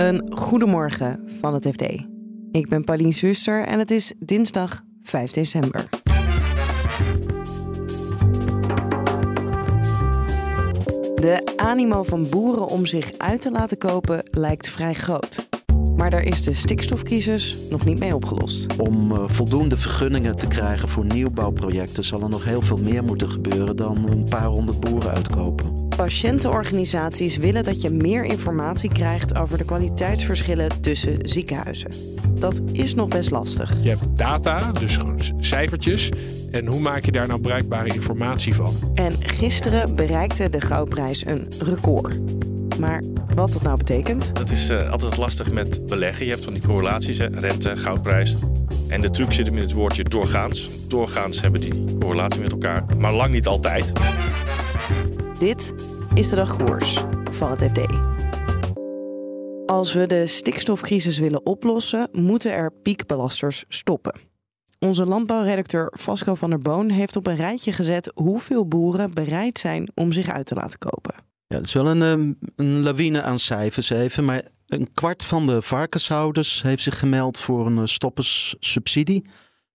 Een goedemorgen van het FD. Ik ben Pauline Zuster en het is dinsdag 5 december. De animo van boeren om zich uit te laten kopen lijkt vrij groot. Maar daar is de stikstofcrisis nog niet mee opgelost. Om uh, voldoende vergunningen te krijgen voor nieuwbouwprojecten zal er nog heel veel meer moeten gebeuren dan een paar honderd boeren uitkopen. Patiëntenorganisaties willen dat je meer informatie krijgt over de kwaliteitsverschillen tussen ziekenhuizen. Dat is nog best lastig. Je hebt data, dus gewoon cijfertjes. En hoe maak je daar nou bruikbare informatie van? En gisteren bereikte de goudprijs een record. Maar wat dat nou betekent? Dat is uh, altijd lastig met beleggen. Je hebt van die correlaties, hè? rente, goudprijs. En de truc zit hem in het woordje doorgaans. Doorgaans hebben die correlatie met elkaar, maar lang niet altijd. Dit is de dagkoers van het FD. Als we de stikstofcrisis willen oplossen, moeten er piekbelasters stoppen. Onze landbouwredacteur Vasco van der Boon heeft op een rijtje gezet hoeveel boeren bereid zijn om zich uit te laten kopen. Ja, het is wel een, ehm, een lawine aan cijfers even, maar een kwart van de varkenshouders heeft zich gemeld voor een eh, stopperssubsidie.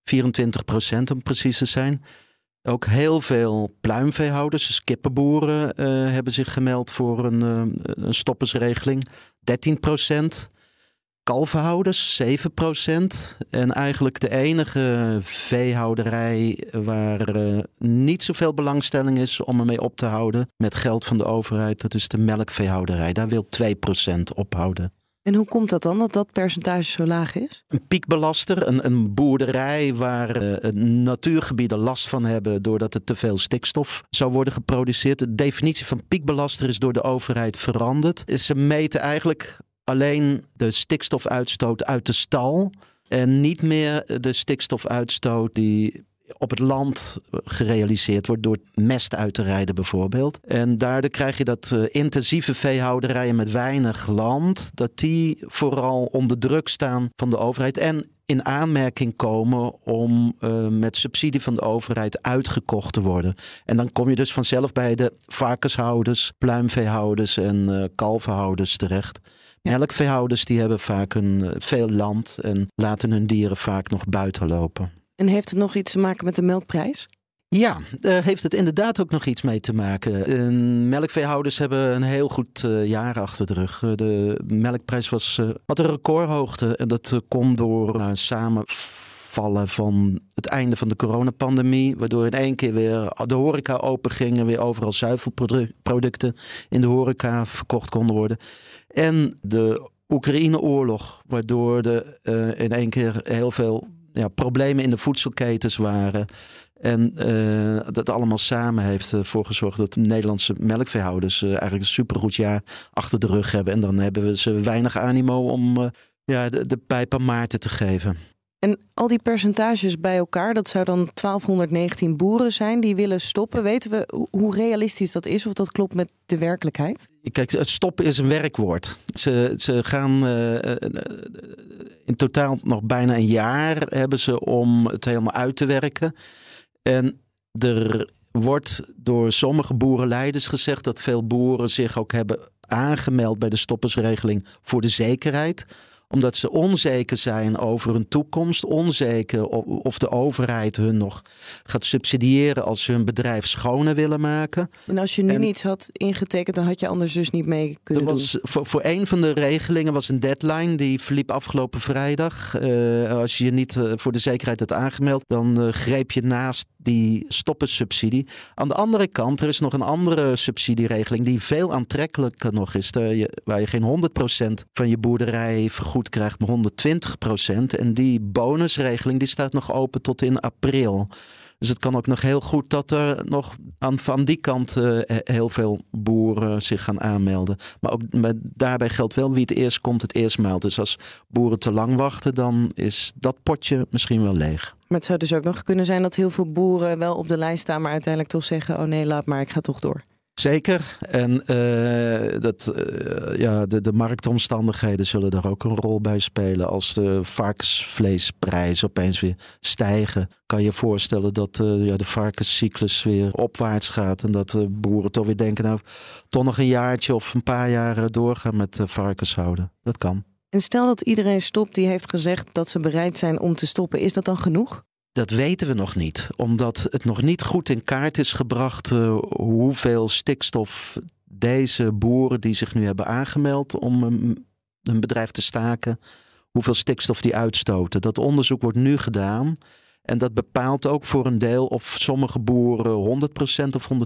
24 procent om precies te zijn. Ook heel veel pluimveehouders, dus kippenboeren, uh, hebben zich gemeld voor een, uh, een stoppersregeling. 13 procent. Kalvenhouders 7 procent. En eigenlijk de enige veehouderij waar uh, niet zoveel belangstelling is om ermee op te houden met geld van de overheid, dat is de melkveehouderij. Daar wil 2 procent ophouden. En hoe komt dat dan, dat dat percentage zo laag is? Een piekbelaster, een, een boerderij waar uh, natuurgebieden last van hebben doordat er te veel stikstof zou worden geproduceerd. De definitie van piekbelaster is door de overheid veranderd. Ze meten eigenlijk alleen de stikstofuitstoot uit de stal en niet meer de stikstofuitstoot die op het land gerealiseerd wordt door mest uit te rijden bijvoorbeeld. En daardoor krijg je dat uh, intensieve veehouderijen met weinig land, dat die vooral onder druk staan van de overheid en in aanmerking komen om uh, met subsidie van de overheid uitgekocht te worden. En dan kom je dus vanzelf bij de varkenshouders, pluimveehouders en uh, kalvenhouders terecht. Melkveehouders die hebben vaak een, veel land en laten hun dieren vaak nog buiten lopen. En heeft het nog iets te maken met de melkprijs? Ja, daar heeft het inderdaad ook nog iets mee te maken. Melkveehouders hebben een heel goed uh, jaar achter de rug. Uh, de melkprijs was, had een recordhoogte en dat komt door samenvallen van het einde van de coronapandemie. Waardoor in één keer weer de horeca open ging en weer overal zuivelproducten in de horeca verkocht konden worden. En de Oekraïne-oorlog, waardoor er in één keer heel veel ja, problemen in de voedselketens waren. En uh, dat allemaal samen heeft ervoor gezorgd dat de Nederlandse melkveehouders uh, eigenlijk een supergoed jaar achter de rug hebben. En dan hebben we ze weinig animo om ja, de, de pijp aan Maarten te geven. En al die percentages bij elkaar, dat zou dan 1219 boeren zijn die willen stoppen. Weten we hoe realistisch dat is of dat klopt met de werkelijkheid? Kijk, het stoppen is een werkwoord. Ze, ze gaan uh, in totaal nog bijna een jaar hebben ze om het helemaal uit te werken. En er wordt door sommige boerenleiders gezegd dat veel boeren zich ook hebben aangemeld bij de stoppersregeling voor de zekerheid omdat ze onzeker zijn over hun toekomst. Onzeker of de overheid hun nog gaat subsidiëren als ze hun bedrijf schoner willen maken. En als je nu en, niet had ingetekend, dan had je anders dus niet mee kunnen er was, doen. Voor, voor een van de regelingen was een deadline. Die verliep afgelopen vrijdag. Uh, als je je niet uh, voor de zekerheid had aangemeld, dan uh, greep je naast die stoppensubsidie. Aan de andere kant, er is nog een andere subsidieregeling die veel aantrekkelijker nog is. Je, waar je geen 100% van je boerderij vergoed krijgt, maar 120%. En die bonusregeling die staat nog open tot in april. Dus het kan ook nog heel goed dat er nog aan, van die kant uh, heel veel boeren zich gaan aanmelden. Maar ook met, daarbij geldt wel wie het eerst komt, het eerst meldt. Dus als boeren te lang wachten, dan is dat potje misschien wel leeg. Maar het zou dus ook nog kunnen zijn dat heel veel boeren wel op de lijst staan, maar uiteindelijk toch zeggen: oh nee, laat maar, ik ga toch door. Zeker. En uh, dat, uh, ja, de, de marktomstandigheden zullen daar ook een rol bij spelen. Als de varkensvleesprijzen opeens weer stijgen, kan je voorstellen dat uh, ja, de varkenscyclus weer opwaarts gaat. En dat de boeren toch weer denken, nou, toch nog een jaartje of een paar jaar doorgaan met varkens houden. Dat kan. En stel dat iedereen stopt die heeft gezegd dat ze bereid zijn om te stoppen, is dat dan genoeg? Dat weten we nog niet, omdat het nog niet goed in kaart is gebracht uh, hoeveel stikstof deze boeren die zich nu hebben aangemeld om een, een bedrijf te staken, hoeveel stikstof die uitstoten. Dat onderzoek wordt nu gedaan. En dat bepaalt ook voor een deel of sommige boeren 100% of 120%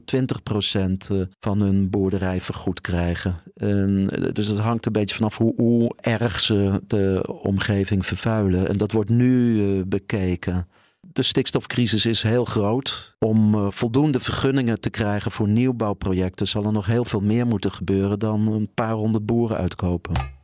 eh, van hun boerderij vergoed krijgen. En eh, dus het hangt een beetje vanaf hoe, hoe erg ze de omgeving vervuilen. En dat wordt nu bekeken. De stikstofcrisis is heel groot. Om uh, voldoende vergunningen te krijgen voor nieuwbouwprojecten zal er nog heel veel meer moeten gebeuren dan een paar honderd boeren uitkopen.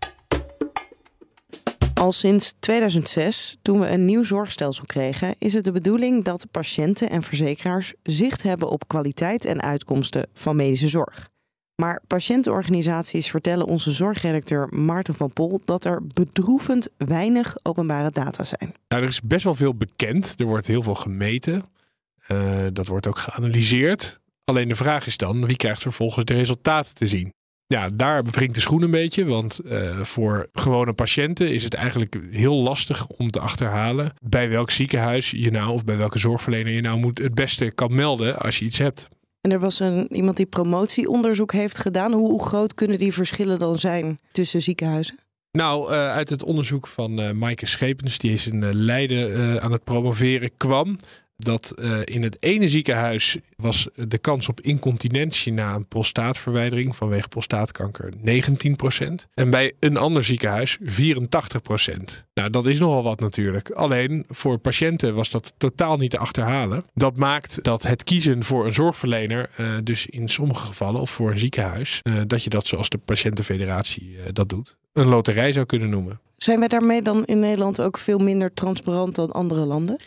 Al sinds 2006, toen we een nieuw zorgstelsel kregen, is het de bedoeling dat patiënten en verzekeraars zicht hebben op kwaliteit en uitkomsten van medische zorg. Maar patiëntenorganisaties vertellen onze zorgredacteur Maarten van Pol dat er bedroevend weinig openbare data zijn. Nou, er is best wel veel bekend. Er wordt heel veel gemeten. Uh, dat wordt ook geanalyseerd. Alleen de vraag is dan, wie krijgt vervolgens de resultaten te zien? Ja, daar bevringt de schoen een beetje. Want uh, voor gewone patiënten is het eigenlijk heel lastig om te achterhalen bij welk ziekenhuis je nou of bij welke zorgverlener je nou moet het beste kan melden als je iets hebt. En er was een, iemand die promotieonderzoek heeft gedaan. Hoe, groot kunnen die verschillen dan zijn tussen ziekenhuizen? Nou, uh, uit het onderzoek van uh, Maaike Schepens, die is in uh, Leiden aan het promoveren, kwam dat uh, in het ene ziekenhuis was de kans op incontinentie na een prostaatverwijdering vanwege prostaatkanker 19%. En bij een ander ziekenhuis 84%. Nou, dat is nogal wat natuurlijk. Alleen voor patiënten was dat totaal niet te achterhalen. Dat maakt dat het kiezen voor een zorgverlener, uh, dus in sommige gevallen, of voor een ziekenhuis, uh, dat je dat zoals de patiëntenfederatie dat doet, een loterij zou kunnen noemen. Zijn wij daarmee dan in Nederland ook veel minder transparant dan andere landen?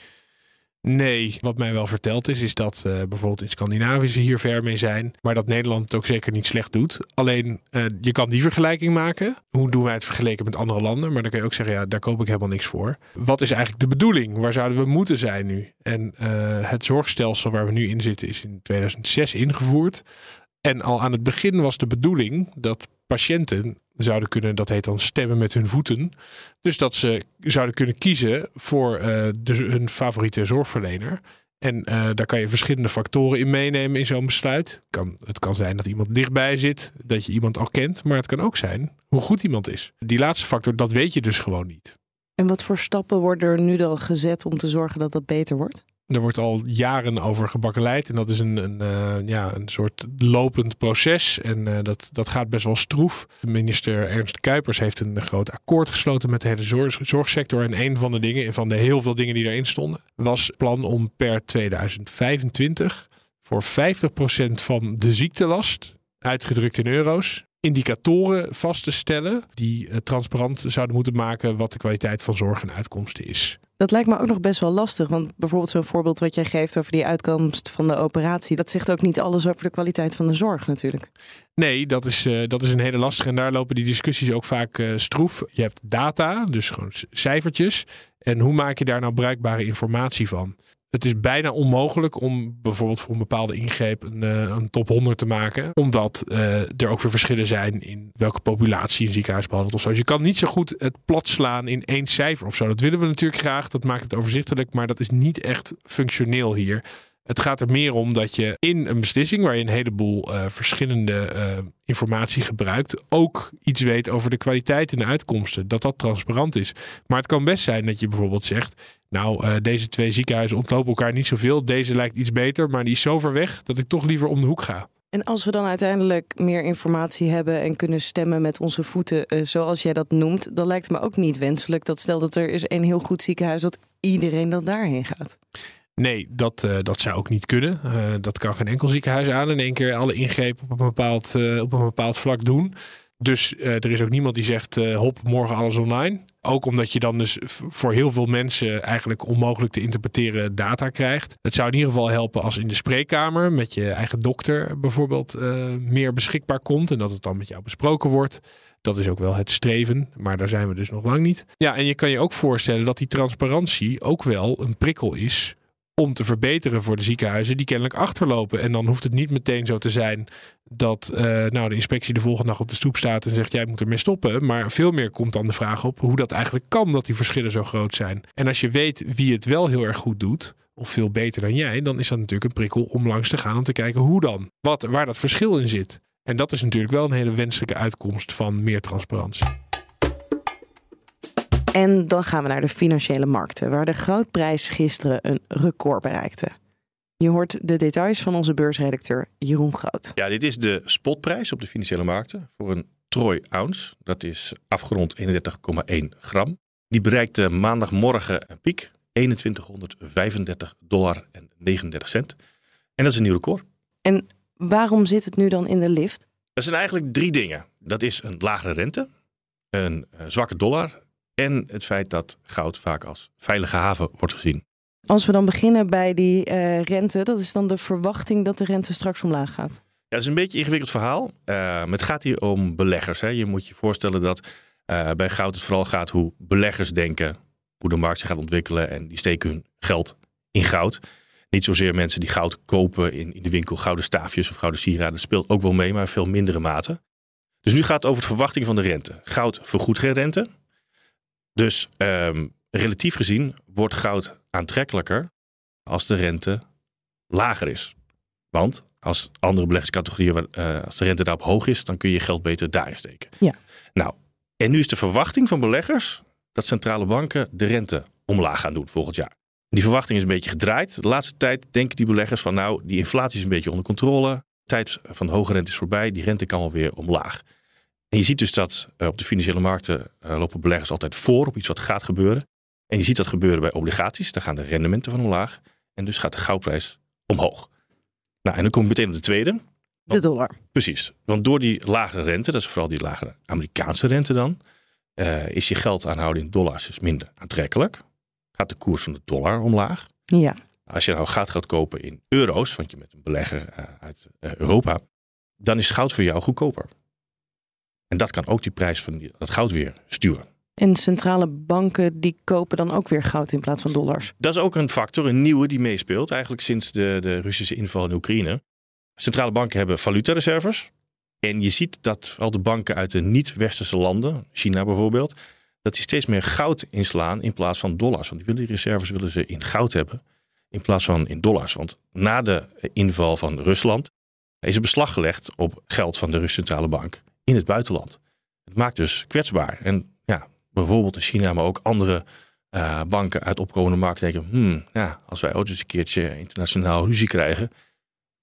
Nee, wat mij wel verteld is, is dat uh, bijvoorbeeld in Scandinavië ze hier ver mee zijn. Maar dat Nederland het ook zeker niet slecht doet. Alleen, uh, je kan die vergelijking maken. Hoe doen wij het vergeleken met andere landen? Maar dan kan je ook zeggen, ja, daar koop ik helemaal niks voor. Wat is eigenlijk de bedoeling? Waar zouden we moeten zijn nu? En uh, het zorgstelsel waar we nu in zitten is in 2006 ingevoerd. En al aan het begin was de bedoeling dat patiënten zouden kunnen, dat heet dan stemmen met hun voeten. Dus dat ze zouden kunnen kiezen voor de, hun favoriete zorgverlener. En uh, daar kan je verschillende factoren in meenemen in zo'n besluit. Kan, het kan zijn dat iemand dichtbij zit, dat je iemand al kent, maar het kan ook zijn hoe goed iemand is. Die laatste factor, dat weet je dus gewoon niet. En wat voor stappen worden er nu dan gezet om te zorgen dat dat beter wordt? Er wordt al jaren over gebakkeleid. En dat is een, een, uh, ja, een soort lopend proces. En uh, dat, dat gaat best wel stroef. Minister Ernst Kuipers heeft een groot akkoord gesloten met de hele zorg, zorgsector. En een van de dingen, van de heel veel dingen die daarin stonden, was plan om per 2025 voor 50% van de ziektelast, uitgedrukt in euro's, indicatoren vast te stellen die uh, transparant zouden moeten maken wat de kwaliteit van zorg en uitkomsten is. Dat lijkt me ook nog best wel lastig. Want bijvoorbeeld zo'n voorbeeld wat jij geeft over die uitkomst van de operatie. Dat zegt ook niet alles over de kwaliteit van de zorg natuurlijk. Nee, dat is, uh, dat is een hele lastige. En daar lopen die discussies ook vaak uh, stroef. Je hebt data, dus gewoon cijfertjes. En hoe maak je daar nou bruikbare informatie van? Het is bijna onmogelijk om bijvoorbeeld voor een bepaalde ingreep een, uh, een top 100 te maken. Omdat uh, er ook weer verschillen zijn in welke populatie een ziekenhuis behandelt of zo. Dus je kan niet zo goed het plat slaan in één cijfer of zo. Dat willen we natuurlijk graag. Dat maakt het overzichtelijk. Maar dat is niet echt functioneel hier. Het gaat er meer om dat je in een beslissing waar je een heleboel uh, verschillende uh, informatie gebruikt, ook iets weet over de kwaliteit en de uitkomsten. Dat dat transparant is. Maar het kan best zijn dat je bijvoorbeeld zegt: Nou, uh, deze twee ziekenhuizen ontlopen elkaar niet zoveel. Deze lijkt iets beter, maar die is zo ver weg dat ik toch liever om de hoek ga. En als we dan uiteindelijk meer informatie hebben en kunnen stemmen met onze voeten, zoals jij dat noemt, dan lijkt het me ook niet wenselijk dat stel dat er is een heel goed ziekenhuis, dat iedereen dan daarheen gaat. Nee, dat, uh, dat zou ook niet kunnen. Uh, dat kan geen enkel ziekenhuis aan in één keer alle ingrepen op een bepaald, uh, op een bepaald vlak doen. Dus er is ook niemand die zegt hop, morgen alles online. Ook omdat je dan dus voor heel veel mensen eigenlijk onmogelijk te interpreteren data krijgt. Het zou in ieder geval helpen als in de spreekkamer met je eigen dokter bijvoorbeeld meer beschikbaar komt. En dat het dan met jou besproken wordt. Dat is ook wel het streven, maar daar zijn we dus nog lang niet. Ja, en je kan je ook voorstellen dat die transparantie ook wel een prikkel is om te verbeteren voor de ziekenhuizen die kennelijk achterlopen. En dan hoeft het niet meteen zo te zijn dat uh, nou, de inspectie de volgende dag op de stoep staat en zegt jij moet ermee stoppen. Maar veel meer komt dan de vraag op hoe dat eigenlijk kan dat die verschillen zo groot zijn. En als je weet wie het wel heel erg goed doet, of veel beter dan jij, dan is dat natuurlijk een prikkel om langs te gaan om te kijken hoe dan. Wat, waar dat verschil in zit. En dat is natuurlijk wel een hele wenselijke uitkomst van meer transparantie. En dan gaan we naar de financiële markten, waar de goudprijs gisteren een record bereikte. Je hoort de details van onze beursredacteur Jeroen Groot. Ja, dit is de spotprijs op de financiële markten voor een troy ounce. Dat is afgerond 31,1 gram. Die bereikte maandagmorgen een piek, 2135 dollar en 39 cent. En dat is een nieuw record. En waarom zit het nu dan in de lift? Dat zijn eigenlijk drie dingen. Dat is een lagere rente, een eh, zwakke dollar en het feit dat goud vaak als veilige haven wordt gezien. Als we dan beginnen bij die uh, rente, dat is dan de verwachting dat de rente straks omlaag gaat. Ja, dat is een beetje een ingewikkeld verhaal. Uh, het gaat hier om beleggers. Hè. Je moet je voorstellen dat uh, bij goud het vooral gaat hoe beleggers denken, hoe de markt zich gaat ontwikkelen en die steken hun geld in goud. Niet zozeer mensen die goud kopen in, in de winkel, gouden staafjes of gouden sieraden. Dat speelt ook wel mee, maar veel mindere mate. Dus nu gaat het over de verwachting van de rente. Goud vergoedt geen rente. Dus um, relatief gezien wordt goud aantrekkelijker als de rente lager is. Want als andere beleggingscategorieën, uh, als de rente daarop hoog is, dan kun je je geld beter daarin steken. Ja. Nou, en nu is de verwachting van beleggers dat centrale banken de rente omlaag gaan doen volgend jaar. Die verwachting is een beetje gedraaid. De laatste tijd denken die beleggers van nou, die inflatie is een beetje onder controle. De tijd van hoge rente is voorbij. Die rente kan alweer omlaag. En je ziet dus dat uh, op de financiële markten uh, lopen beleggers altijd voor op iets wat gaat gebeuren. En je ziet dat gebeuren bij obligaties. Daar gaan de rendementen van omlaag. En dus gaat de goudprijs omhoog. Nou, en dan kom je meteen op de tweede. De dollar. Precies. Want door die lagere rente, dat is vooral die lagere Amerikaanse rente dan, uh, is je geld aanhouden in dollars dus minder aantrekkelijk. Gaat de koers van de dollar omlaag. Ja. Als je nou goud gaat kopen in euro's, want je bent een belegger uit Europa, dan is goud voor jou goedkoper. En dat kan ook die prijs van dat goud weer sturen. En centrale banken die kopen dan ook weer goud in plaats van dollars. Dat is ook een factor, een nieuwe die meespeelt. Eigenlijk sinds de, de Russische inval in Oekraïne. Centrale banken hebben valutareserves. En je ziet dat al de banken uit de niet-westerse landen, China bijvoorbeeld, dat die steeds meer goud inslaan in plaats van dollars. Want die, willen die reserves willen ze in goud hebben in plaats van in dollars. Want na de inval van Rusland is er beslag gelegd op geld van de Russische centrale bank in het buitenland. Het maakt dus kwetsbaar. En ja, bijvoorbeeld in China, maar ook andere uh, banken uit opkomende markten denken: hmm, ja, als wij ooit eens een keertje internationaal ruzie krijgen,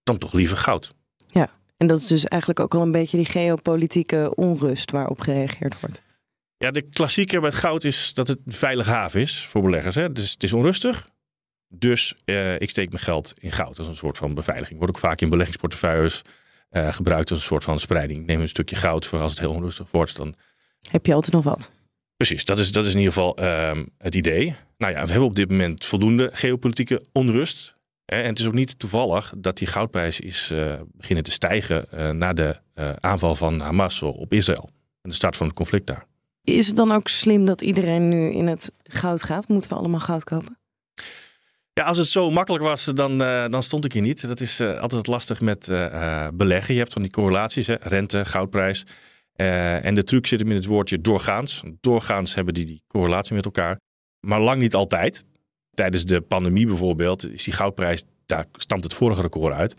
dan toch liever goud. Ja, en dat is dus eigenlijk ook al een beetje die geopolitieke onrust waarop gereageerd wordt. Ja, de klassieker bij het goud is dat het een veilige haven is voor beleggers. Hè? Dus het is onrustig. Dus uh, ik steek mijn geld in goud als een soort van beveiliging. Wordt ook vaak in beleggingsportefeuilles uh, gebruikt als een soort van spreiding. Neem een stukje goud voor als het heel onrustig wordt. Dan heb je altijd nog wat. Precies, dat is, dat is in ieder geval uh, het idee. Nou ja, we hebben op dit moment voldoende geopolitieke onrust. Hè, en het is ook niet toevallig dat die goudprijs is uh, beginnen te stijgen na de aanval van Hamas op Israël. En de start van het conflict daar. Is het dan ook slim dat iedereen nu in het goud gaat? Moeten we allemaal goud kopen? Ja, als het zo makkelijk was, dan, uh, dan stond ik hier niet. Dat is uh, altijd lastig met uh, beleggen. Je hebt van die correlaties, hè? rente, goudprijs. en de truc zit hem in het woordje doorgaans. Doorgaans hebben die die correlatie met elkaar. Maar lang niet altijd. Tijdens de pandemie bijvoorbeeld is die goudprijs, daar stamt het vorige record uit.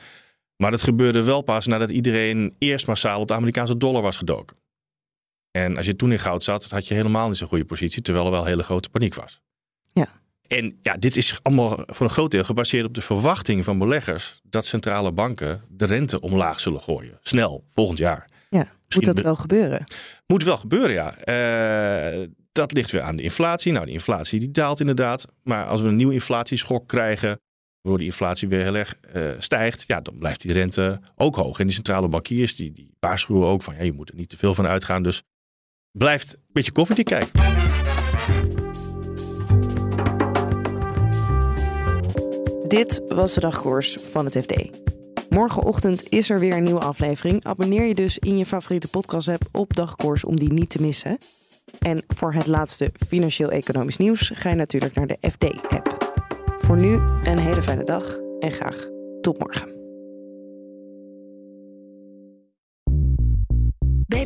Maar dat gebeurde wel pas nadat iedereen eerst massaal op de Amerikaanse dollar was gedoken. En als je toen in goud zat, had je helemaal niet zo'n goede positie, terwijl er wel hele grote paniek was. Ja. En ja, dit is allemaal voor een groot deel gebaseerd op de verwachting van beleggers dat centrale banken de rente omlaag zullen gooien. Snel, volgend jaar. Ja, moet dat wel gebeuren? Moet wel gebeuren, ja. Uh, dat ligt weer aan de inflatie. Nou, de inflatie die daalt inderdaad. Maar als we een nieuwe inflatieschok krijgen, waardoor die inflatie weer heel erg uh, stijgt, ja, dan blijft die rente ook hoog. En die centrale bankiers die, die waarschuwen ook van ja, je moet er niet te veel van uitgaan. Dus blijft een beetje koffiedik kijken. Dit was de dagkoers van het FD. Morgenochtend is er weer een nieuwe aflevering. Abonneer je dus in je favoriete podcast-app op Dagkoers om die niet te missen. En voor het laatste financieel-economisch nieuws ga je natuurlijk naar de FD-app. Voor nu een hele fijne dag en graag tot morgen.